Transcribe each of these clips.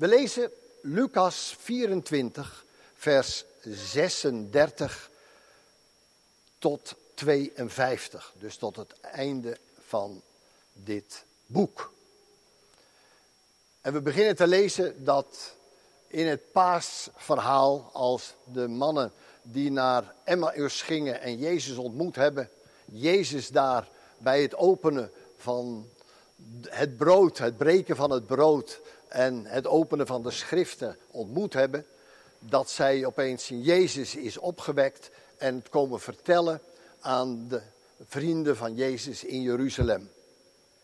We lezen Lucas 24, vers 36 tot 52, dus tot het einde van dit boek. En we beginnen te lezen dat in het paasverhaal, als de mannen die naar Emmaus gingen en Jezus ontmoet hebben, Jezus daar bij het openen van het brood, het breken van het brood en het openen van de schriften ontmoet hebben, dat zij opeens zien Jezus is opgewekt en het komen vertellen aan de vrienden van Jezus in Jeruzalem.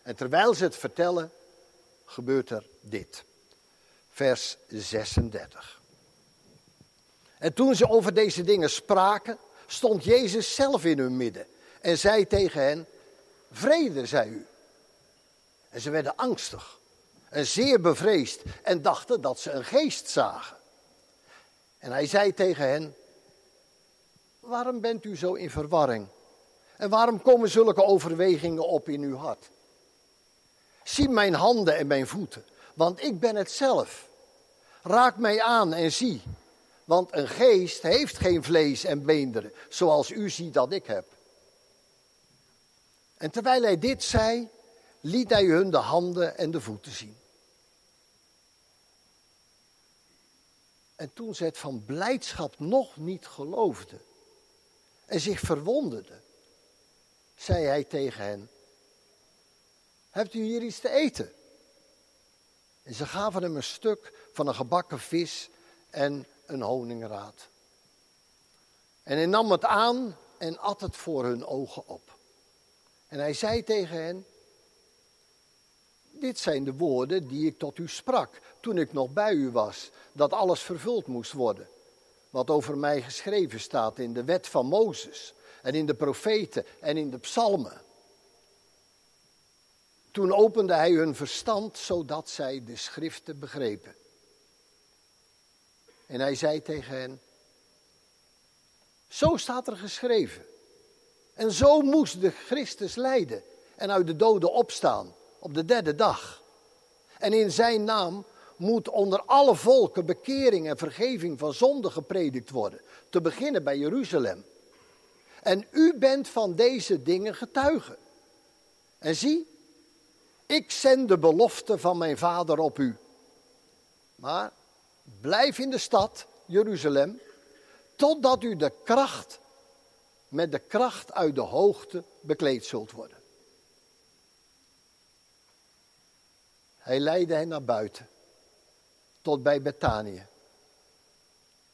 En terwijl ze het vertellen, gebeurt er dit. Vers 36. En toen ze over deze dingen spraken, stond Jezus zelf in hun midden en zei tegen hen: Vrede, zei u. En ze werden angstig en zeer bevreesd en dachten dat ze een geest zagen. En hij zei tegen hen: Waarom bent u zo in verwarring? En waarom komen zulke overwegingen op in uw hart? Zie mijn handen en mijn voeten, want ik ben het zelf. Raak mij aan en zie, want een geest heeft geen vlees en beenderen, zoals u ziet dat ik heb. En terwijl hij dit zei, liet hij hun de handen en de voeten zien. En toen ze het van blijdschap nog niet geloofden en zich verwonderden, zei hij tegen hen: Hebt u hier iets te eten? En ze gaven hem een stuk van een gebakken vis en een honingraad. En hij nam het aan en at het voor hun ogen op. En hij zei tegen hen: Dit zijn de woorden die ik tot u sprak toen ik nog bij u was, dat alles vervuld moest worden. Wat over mij geschreven staat in de wet van Mozes en in de profeten en in de psalmen. Toen opende hij hun verstand zodat zij de schriften begrepen. En hij zei tegen hen: Zo staat er geschreven. En zo moest de Christus lijden en uit de doden opstaan op de derde dag. En in zijn naam moet onder alle volken bekering en vergeving van zonde gepredikt worden, te beginnen bij Jeruzalem. En u bent van deze dingen getuige. En zie, ik zend de belofte van mijn vader op u. Maar blijf in de stad, Jeruzalem, totdat u de kracht, met de kracht uit de hoogte bekleed zult worden. Hij leidde hen naar buiten, tot bij Betanië.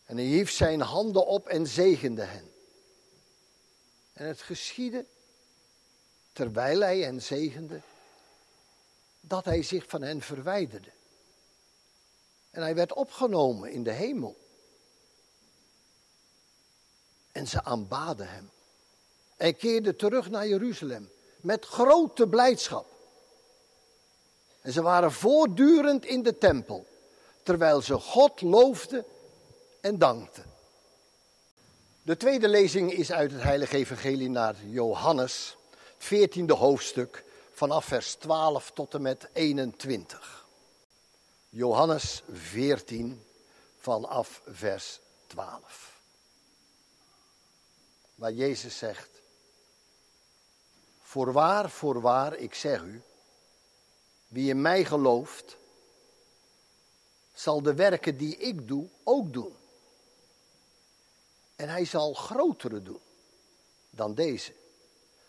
En hij hief zijn handen op en zegende hen. En het geschiedde, terwijl hij hen zegende, dat hij zich van hen verwijderde. En hij werd opgenomen in de hemel. En ze aanbaden hem. Hij keerde terug naar Jeruzalem met grote blijdschap. En ze waren voortdurend in de tempel, terwijl ze God loofden en dankten. De tweede lezing is uit het Heilige Evangelie naar Johannes, het 14e hoofdstuk, vanaf vers 12 tot en met 21. Johannes 14 vanaf vers 12. Waar Jezus zegt: Voorwaar, voorwaar, ik zeg u, wie in mij gelooft, zal de werken die ik doe ook doen. En hij zal grotere doen dan deze.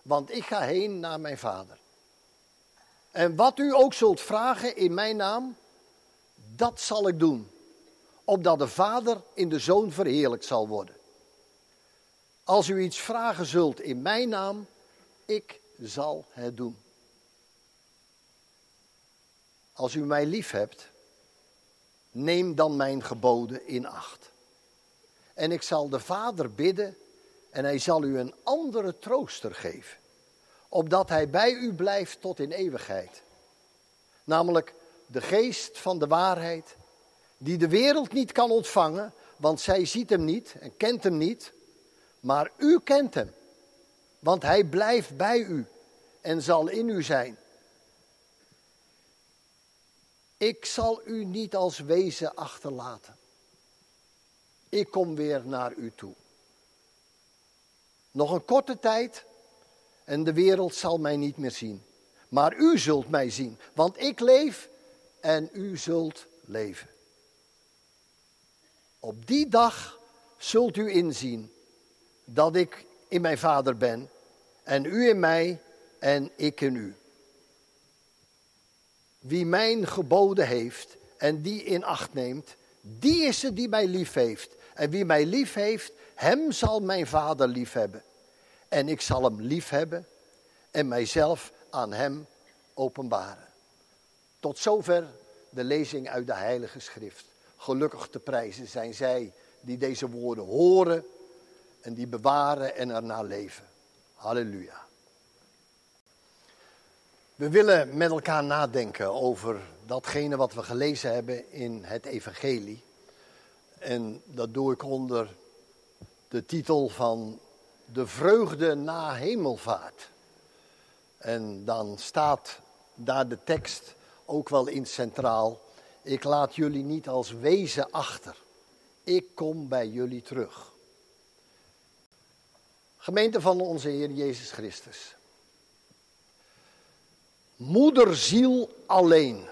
Want ik ga heen naar mijn vader. En wat u ook zult vragen in mijn naam, dat zal ik doen. Opdat de Vader in de Zoon verheerlijkt zal worden. Als u iets vragen zult in mijn naam, ik zal het doen. Als u mij lief hebt, neem dan mijn geboden in acht. En ik zal de Vader bidden en hij zal u een andere trooster geven opdat hij bij u blijft tot in eeuwigheid. Namelijk de geest van de waarheid, die de wereld niet kan ontvangen, want zij ziet hem niet en kent hem niet, maar u kent hem, want hij blijft bij u en zal in u zijn. Ik zal u niet als wezen achterlaten. Ik kom weer naar u toe. Nog een korte tijd en de wereld zal mij niet meer zien. Maar u zult mij zien, want ik leef en u zult leven. Op die dag zult u inzien dat ik in mijn Vader ben en u in mij en ik in u. Wie mijn geboden heeft en die in acht neemt, die is het die mij lief heeft. En wie mij lief heeft, hem zal mijn Vader lief hebben. En ik zal hem lief hebben en mijzelf aan hem openbaren. Tot zover de lezing uit de Heilige Schrift. Gelukkig te prijzen zijn zij die deze woorden horen en die bewaren en ernaar leven. Halleluja. We willen met elkaar nadenken over datgene wat we gelezen hebben in het Evangelie. En dat doe ik onder de titel van De vreugde na hemelvaart. En dan staat daar de tekst ook wel in centraal. Ik laat jullie niet als wezen achter. Ik kom bij jullie terug. Gemeente van onze Heer Jezus Christus. Moederziel alleen.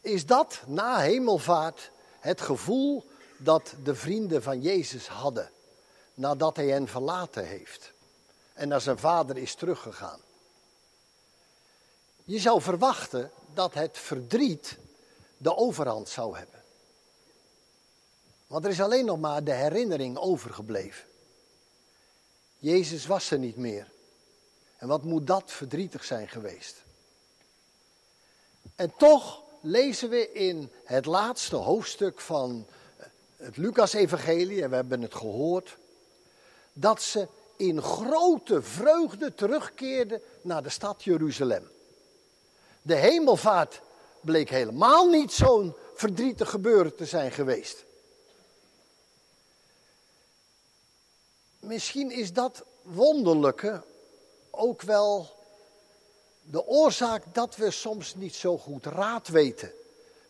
Is dat na hemelvaart het gevoel dat de vrienden van Jezus hadden nadat hij hen verlaten heeft en naar zijn vader is teruggegaan? Je zou verwachten dat het verdriet de overhand zou hebben. Want er is alleen nog maar de herinnering overgebleven. Jezus was er niet meer. En wat moet dat verdrietig zijn geweest? En toch lezen we in het laatste hoofdstuk van het Lucas-evangelie, en we hebben het gehoord, dat ze in grote vreugde terugkeerden naar de stad Jeruzalem. De hemelvaart bleek helemaal niet zo'n verdrietig gebeuren te zijn geweest. Misschien is dat wonderlijke ook wel de oorzaak dat we soms niet zo goed raad weten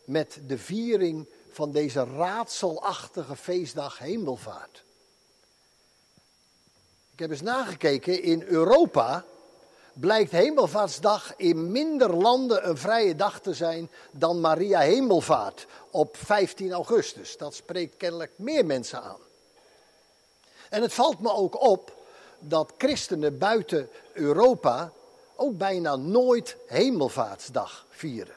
met de viering van deze raadselachtige feestdag Hemelvaart. Ik heb eens nagekeken, in Europa blijkt Hemelvaartsdag in minder landen een vrije dag te zijn dan Maria Hemelvaart op 15 augustus. Dat spreekt kennelijk meer mensen aan. En het valt me ook op dat christenen buiten Europa ook bijna nooit Hemelvaartsdag vieren.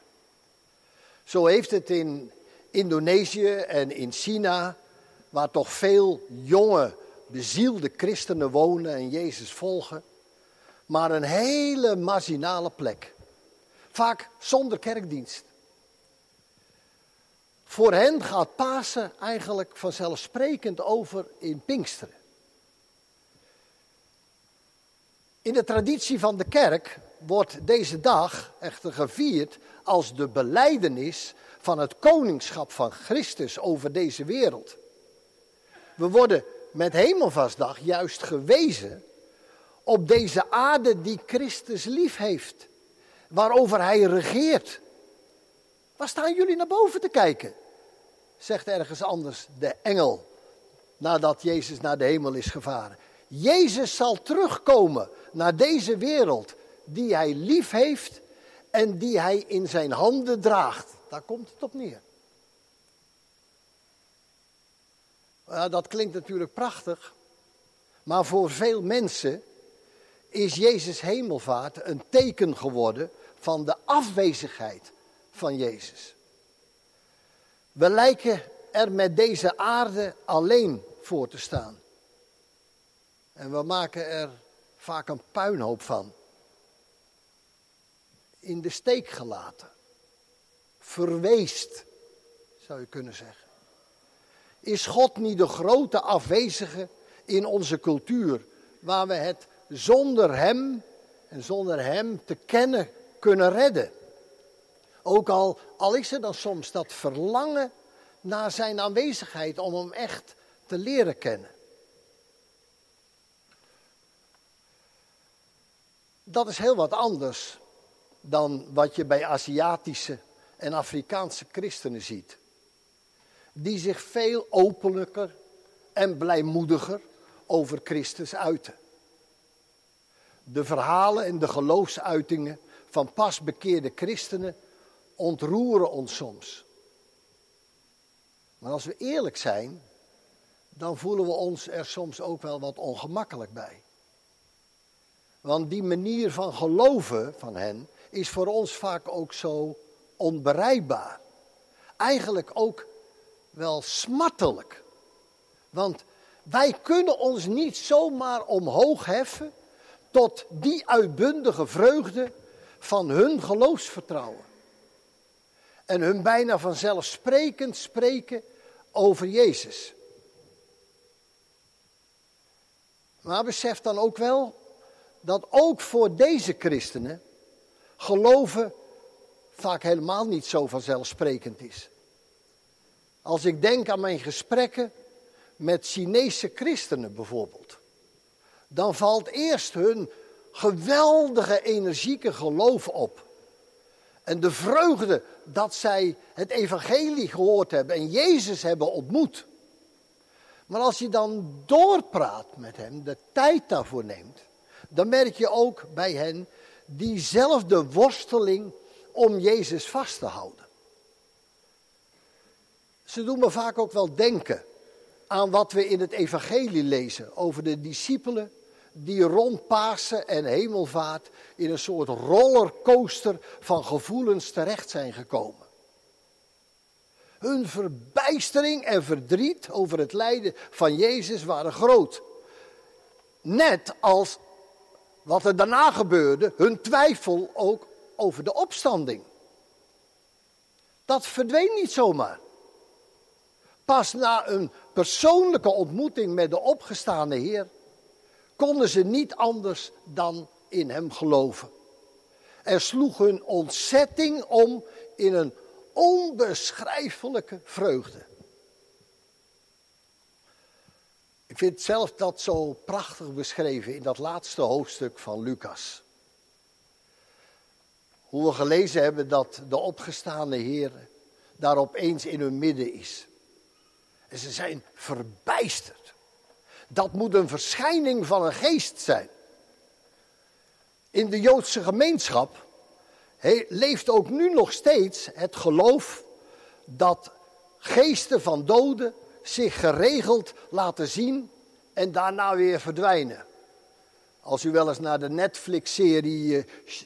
Zo heeft het in Indonesië en in China, waar toch veel jonge, bezielde christenen wonen en Jezus volgen, maar een hele marginale plek. Vaak zonder kerkdienst. Voor hen gaat Pasen eigenlijk vanzelfsprekend over in Pinksteren. In de traditie van de kerk wordt deze dag echter gevierd als de beleidenis van het koningschap van Christus over deze wereld. We worden met Hemelvastdag juist gewezen op deze aarde die Christus lief heeft, waarover hij regeert. Waar staan jullie naar boven te kijken? Zegt ergens anders de engel nadat Jezus naar de hemel is gevaren. Jezus zal terugkomen naar deze wereld die hij lief heeft en die hij in zijn handen draagt. Daar komt het op neer. Ja, dat klinkt natuurlijk prachtig, maar voor veel mensen is Jezus hemelvaart een teken geworden van de afwezigheid van Jezus. We lijken er met deze aarde alleen voor te staan. En we maken er vaak een puinhoop van. In de steek gelaten. Verweest, zou je kunnen zeggen. Is God niet de grote afwezige in onze cultuur, waar we het zonder Hem en zonder Hem te kennen kunnen redden? Ook al, al is er dan soms dat verlangen naar Zijn aanwezigheid om Hem echt te leren kennen. Dat is heel wat anders dan wat je bij Aziatische en Afrikaanse christenen ziet. Die zich veel openlijker en blijmoediger over Christus uiten. De verhalen en de geloofsuitingen van pas bekeerde christenen ontroeren ons soms. Maar als we eerlijk zijn, dan voelen we ons er soms ook wel wat ongemakkelijk bij. Want die manier van geloven van hen is voor ons vaak ook zo onbereikbaar. Eigenlijk ook wel smartelijk. Want wij kunnen ons niet zomaar omhoog heffen tot die uitbundige vreugde van hun geloofsvertrouwen. En hun bijna vanzelfsprekend spreken over Jezus. Maar besef dan ook wel dat ook voor deze christenen geloven vaak helemaal niet zo vanzelfsprekend is. Als ik denk aan mijn gesprekken met Chinese christenen bijvoorbeeld, dan valt eerst hun geweldige energieke geloof op. En de vreugde dat zij het evangelie gehoord hebben en Jezus hebben ontmoet. Maar als je dan doorpraat met hen, de tijd daarvoor neemt, dan merk je ook bij hen diezelfde worsteling om Jezus vast te houden. Ze doen me vaak ook wel denken aan wat we in het evangelie lezen over de discipelen die rond Pasen en hemelvaart in een soort rollercoaster van gevoelens terecht zijn gekomen. Hun verbijstering en verdriet over het lijden van Jezus waren groot. Net als wat er daarna gebeurde, hun twijfel ook over de opstanding. Dat verdween niet zomaar. Pas na een persoonlijke ontmoeting met de opgestane Heer konden ze niet anders dan in Hem geloven. Er sloeg hun ontzetting om in een onbeschrijfelijke vreugde. Ik vind zelf dat zo prachtig beschreven in dat laatste hoofdstuk van Lucas. Hoe we gelezen hebben dat de opgestaande Heer daar opeens in hun midden is. En ze zijn verbijsterd. Dat moet een verschijning van een geest zijn. In de Joodse gemeenschap leeft ook nu nog steeds het geloof dat geesten van doden zich geregeld laten zien en daarna weer verdwijnen. Als u wel eens naar de Netflix-serie uh,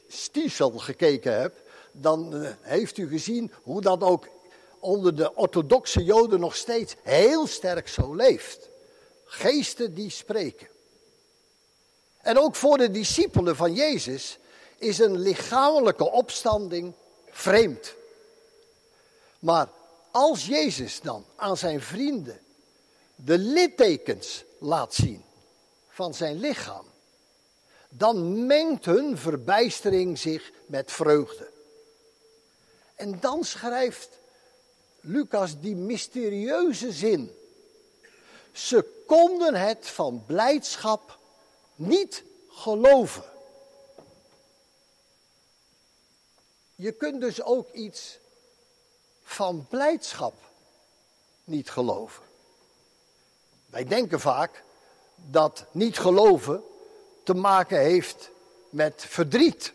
Stiesel gekeken hebt, dan uh, heeft u gezien hoe dat ook onder de orthodoxe Joden nog steeds heel sterk zo leeft. Geesten die spreken. En ook voor de discipelen van Jezus is een lichamelijke opstanding vreemd. Maar als Jezus dan aan zijn vrienden de littekens laat zien van zijn lichaam, dan mengt hun verbijstering zich met vreugde. En dan schrijft Lucas die mysterieuze zin. Ze konden het van blijdschap niet geloven. Je kunt dus ook iets van blijdschap niet geloven. Wij denken vaak dat niet geloven te maken heeft met verdriet,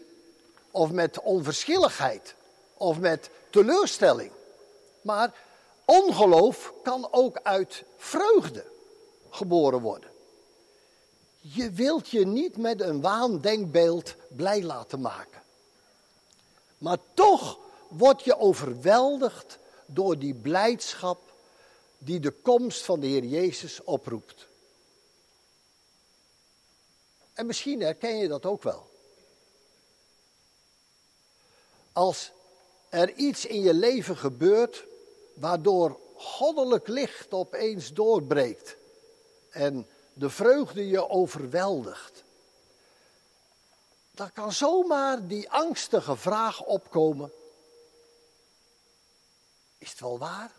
of met onverschilligheid, of met teleurstelling. Maar ongeloof kan ook uit vreugde geboren worden. Je wilt je niet met een waandenkbeeld blij laten maken. Maar toch word je overweldigd door die blijdschap die de komst van de Heer Jezus oproept. En misschien herken je dat ook wel. Als er iets in je leven gebeurt waardoor goddelijk licht opeens doorbreekt en de vreugde je overweldigt, dan kan zomaar die angstige vraag opkomen: is het wel waar?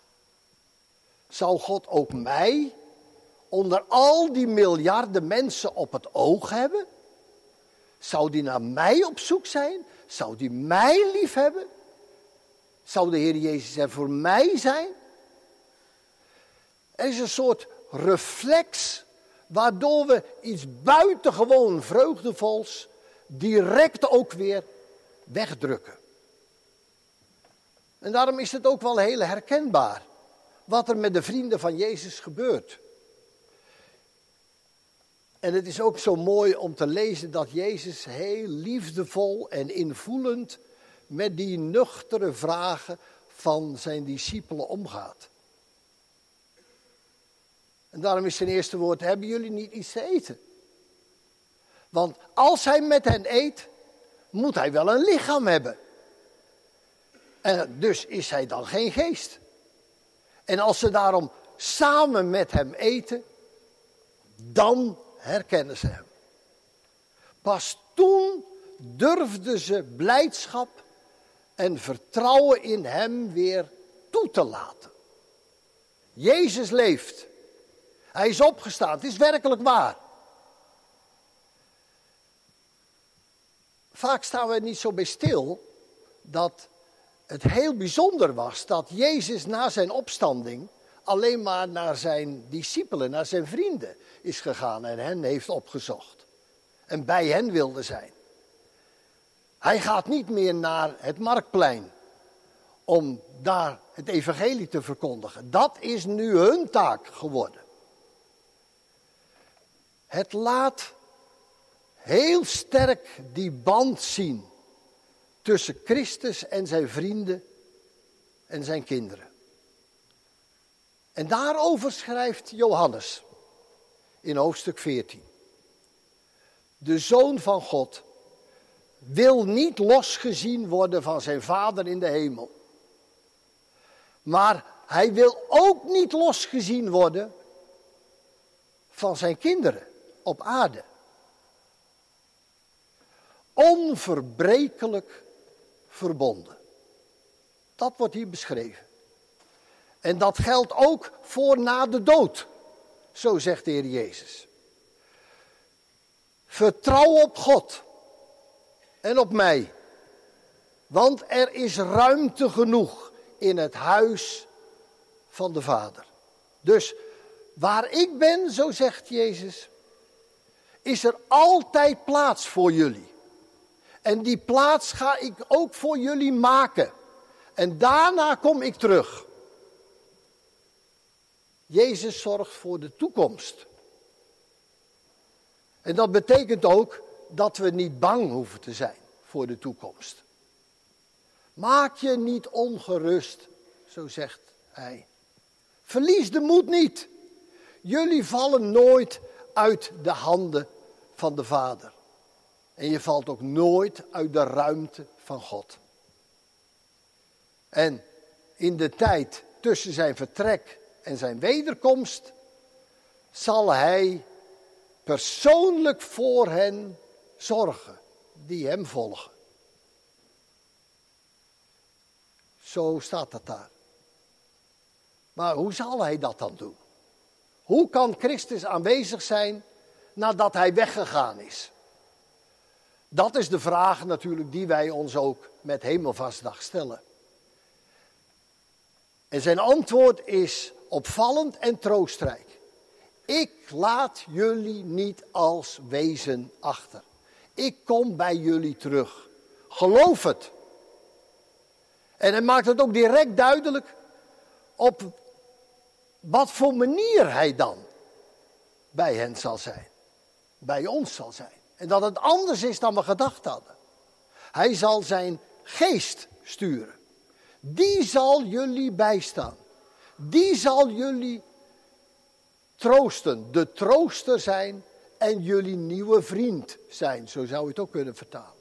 Zou God ook mij onder al die miljarden mensen op het oog hebben? Zou die naar mij op zoek zijn? Zou die mij lief hebben? Zou de Heer Jezus er voor mij zijn? Er is een soort reflex waardoor we iets buitengewoon vreugdevols direct ook weer wegdrukken. En daarom is het ook wel heel herkenbaar wat er met de vrienden van Jezus gebeurt. En het is ook zo mooi om te lezen dat Jezus heel liefdevol en invoelend met die nuchtere vragen van zijn discipelen omgaat. En daarom is zijn eerste woord: Hebben jullie niet iets te eten? Want als hij met hen eet, moet hij wel een lichaam hebben. En dus is hij dan geen geest. En als ze daarom samen met hem eten, dan herkennen ze hem. Pas toen durfden ze blijdschap en vertrouwen in hem weer toe te laten. Jezus leeft. Hij is opgestaan. Het is werkelijk waar. Vaak staan we niet zo bij stil dat het heel bijzonder was dat Jezus na zijn opstanding alleen maar naar zijn discipelen, naar zijn vrienden is gegaan en hen heeft opgezocht. En bij hen wilde zijn. Hij gaat niet meer naar het marktplein om daar het evangelie te verkondigen. Dat is nu hun taak geworden. Het laat heel sterk die band zien tussen Christus en zijn vrienden en zijn kinderen. En daarover schrijft Johannes in hoofdstuk 14. De zoon van God wil niet losgezien worden van zijn vader in de hemel. Maar hij wil ook niet losgezien worden van zijn kinderen op aarde. Onverbrekelijk verbonden. Dat wordt hier beschreven. En dat geldt ook voor na de dood. Zo zegt de Heer Jezus. Vertrouw op God en op mij. Want er is ruimte genoeg in het huis van de Vader. Dus waar ik ben, zo zegt Jezus, is er altijd plaats voor jullie. En die plaats ga ik ook voor jullie maken. En daarna kom ik terug. Jezus zorgt voor de toekomst. En dat betekent ook dat we niet bang hoeven te zijn voor de toekomst. Maak je niet ongerust, zo zegt hij. Verlies de moed niet. Jullie vallen nooit uit de handen van de Vader. En je valt ook nooit uit de ruimte van God. En in de tijd tussen zijn vertrek en zijn wederkomst zal hij persoonlijk voor hen zorgen die hem volgen. Zo staat het daar. Maar hoe zal hij dat dan doen? Hoe kan Christus aanwezig zijn nadat hij weggegaan is? Dat is de vraag natuurlijk die wij ons ook met Hemelvastdag stellen. En zijn antwoord is opvallend en troostrijk. Ik laat jullie niet als wezen achter. Ik kom bij jullie terug. Geloof het. En hij maakt het ook direct duidelijk op wat voor manier hij dan bij hen zal zijn. Bij ons zal zijn. En dat het anders is dan we gedacht hadden. Hij zal zijn geest sturen. Die zal jullie bijstaan. Die zal jullie troosten. De trooster zijn en jullie nieuwe vriend zijn. Zo zou je het ook kunnen vertalen.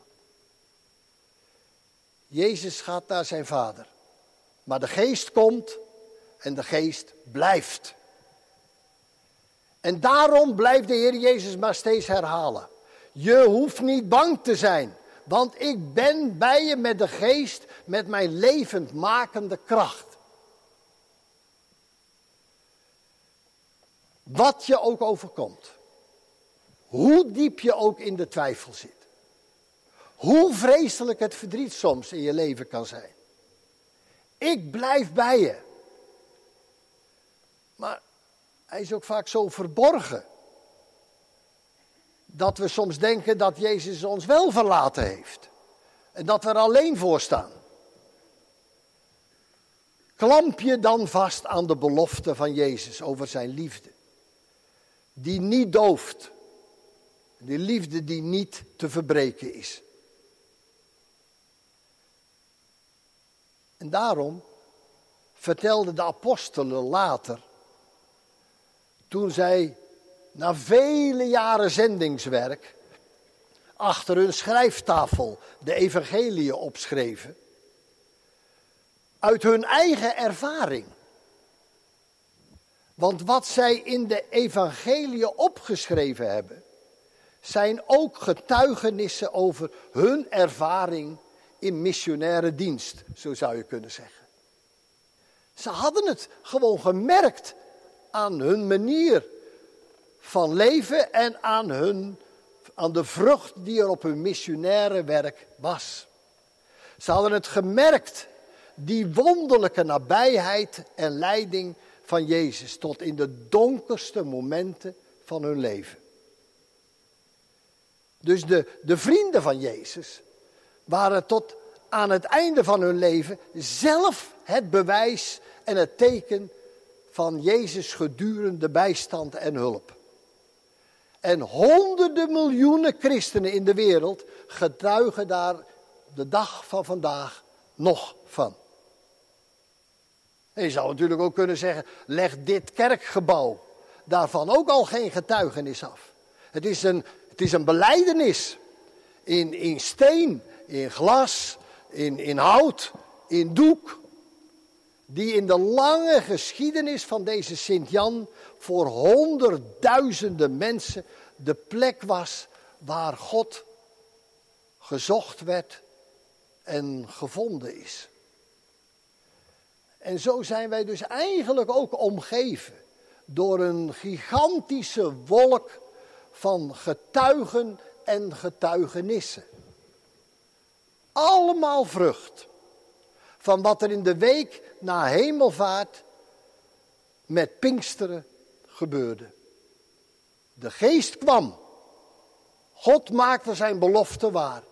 Jezus gaat naar zijn vader. Maar de geest komt en de geest blijft. En daarom blijft de Heer Jezus maar steeds herhalen. Je hoeft niet bang te zijn, want ik ben bij je met de geest, met mijn levendmakende kracht. Wat je ook overkomt, hoe diep je ook in de twijfel zit, hoe vreselijk het verdriet soms in je leven kan zijn. Ik blijf bij je. Maar hij is ook vaak zo verborgen. Dat we soms denken dat Jezus ons wel verlaten heeft. En dat we er alleen voor staan. Klamp je dan vast aan de belofte van Jezus over zijn liefde. Die niet dooft. Die liefde die niet te verbreken is. En daarom vertelden de apostelen later, toen zij na vele jaren zendingswerk achter hun schrijftafel de evangelie opschreven, uit hun eigen ervaring. Want wat zij in de evangelie opgeschreven hebben, zijn ook getuigenissen over hun ervaring in missionaire dienst, zo zou je kunnen zeggen. Ze hadden het gewoon gemerkt aan hun manier van leven en aan, hun, aan de vrucht die er op hun missionaire werk was. Ze hadden het gemerkt, die wonderlijke nabijheid en leiding van Jezus tot in de donkerste momenten van hun leven. Dus de, de vrienden van Jezus waren tot aan het einde van hun leven zelf het bewijs en het teken van Jezus gedurende bijstand en hulp. En honderden miljoenen christenen in de wereld getuigen daar de dag van vandaag nog van. En je zou natuurlijk ook kunnen zeggen, leg dit kerkgebouw daarvan ook al geen getuigenis af. Het is een, het is een beleidenis in, in steen, in glas, in, in hout, in doek. Die in de lange geschiedenis van deze Sint-Jan voor honderdduizenden mensen de plek was waar God gezocht werd en gevonden is. En zo zijn wij dus eigenlijk ook omgeven door een gigantische wolk van getuigen en getuigenissen. Allemaal vrucht van wat er in de week na hemelvaart met Pinksteren gebeurde. De geest kwam. God maakte zijn belofte waar.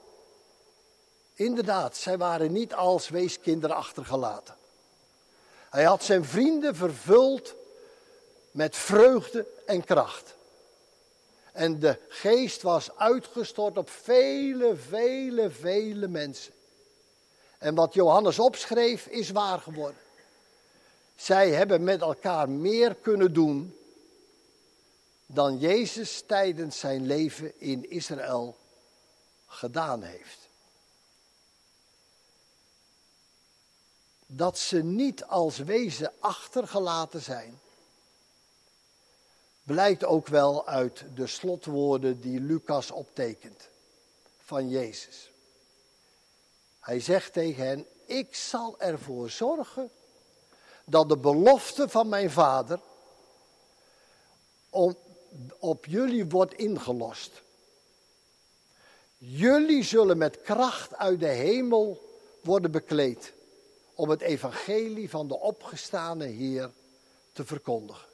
Inderdaad, zij waren niet als weeskinderen achtergelaten. Hij had zijn vrienden vervuld met vreugde en kracht. En de geest was uitgestort op vele, vele, vele mensen. En wat Johannes opschreef is waar geworden. Zij hebben met elkaar meer kunnen doen dan Jezus tijdens zijn leven in Israël gedaan heeft. Dat ze niet als wezen achtergelaten zijn, blijkt ook wel uit de slotwoorden die Lucas optekent van Jezus. Hij zegt tegen hen, ik zal ervoor zorgen dat de belofte van mijn vader om, op jullie wordt ingelost. Jullie zullen met kracht uit de hemel worden bekleed om het evangelie van de opgestane Heer te verkondigen.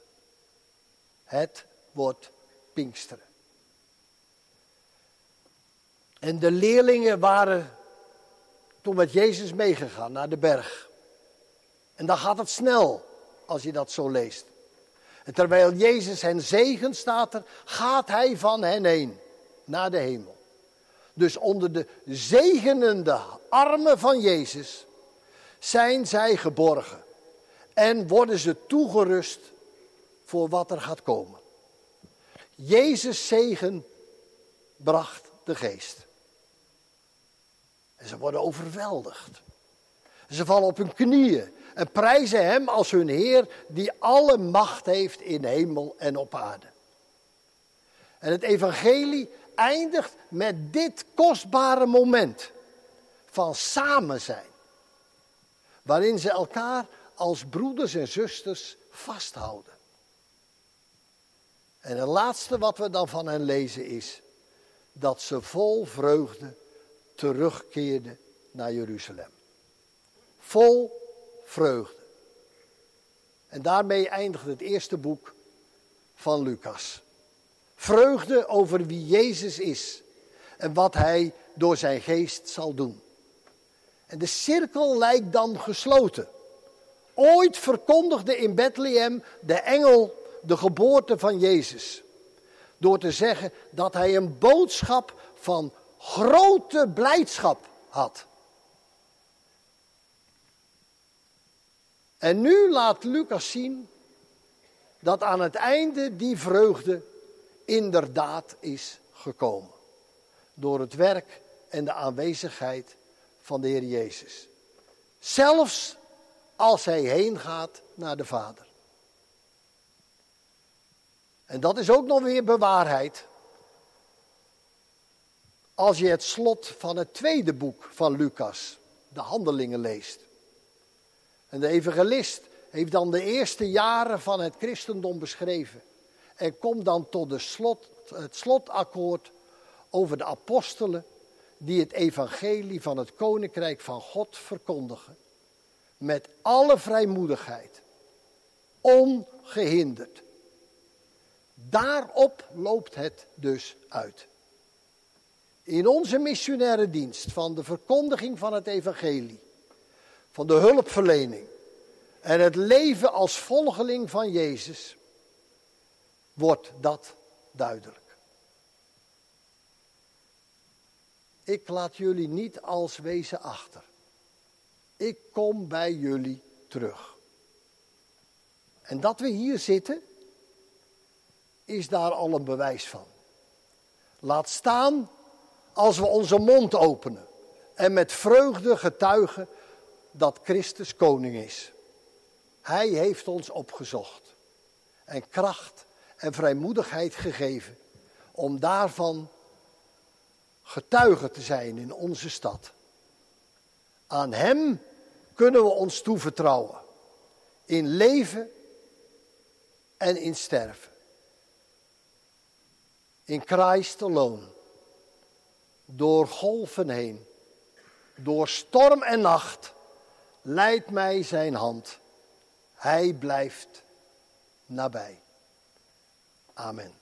Het wordt Pinksteren. En de leerlingen waren toen Jezus meegegaan naar de berg. En dan gaat het snel als je dat zo leest. En terwijl Jezus hen zegen staat er, gaat hij van hen heen naar de hemel. Dus onder de zegenende armen van Jezus zijn zij geborgen en worden ze toegerust voor wat er gaat komen. Jezus zegen bracht de geest. En ze worden overweldigd. Ze vallen op hun knieën en prijzen Hem als hun Heer die alle macht heeft in hemel en op aarde. En het evangelie eindigt met dit kostbare moment van samen zijn. Waarin ze elkaar als broeders en zusters vasthouden. En het laatste wat we dan van hen lezen is dat ze vol vreugde terugkeerden naar Jeruzalem. Vol vreugde. En daarmee eindigt het eerste boek van Lucas. Vreugde over wie Jezus is en wat hij door zijn geest zal doen. En de cirkel lijkt dan gesloten. Ooit verkondigde in Bethlehem de engel de geboorte van Jezus. Door te zeggen dat hij een boodschap van grote blijdschap had. En nu laat Lucas zien dat aan het einde die vreugde inderdaad is gekomen. Door het werk en de aanwezigheid van de Heer Jezus. Zelfs als hij heen gaat naar de Vader. En dat is ook nog weer bewaarheid. Als je het slot van het tweede boek van Lucas, de Handelingen, leest. En de evangelist heeft dan de eerste jaren van het christendom beschreven. En komt dan tot de slot, het slotakkoord over de apostelen die het evangelie van het koninkrijk van God verkondigen. Met alle vrijmoedigheid, ongehinderd. Daarop loopt het dus uit. In onze missionaire dienst van de verkondiging van het evangelie, van de hulpverlening en het leven als volgeling van Jezus, wordt dat duidelijk. Ik laat jullie niet als wezen achter. Ik kom bij jullie terug. En dat we hier zitten, is daar al een bewijs van. Laat staan als we onze mond openen en met vreugde getuigen dat Christus koning is. Hij heeft ons opgezocht en kracht en vrijmoedigheid gegeven om daarvan getuige te zijn in onze stad. Aan Hem kunnen we ons toevertrouwen in leven en in sterven. In Christ alone, door golven heen, door storm en nacht, leidt mij zijn hand. Hij blijft nabij. Amen.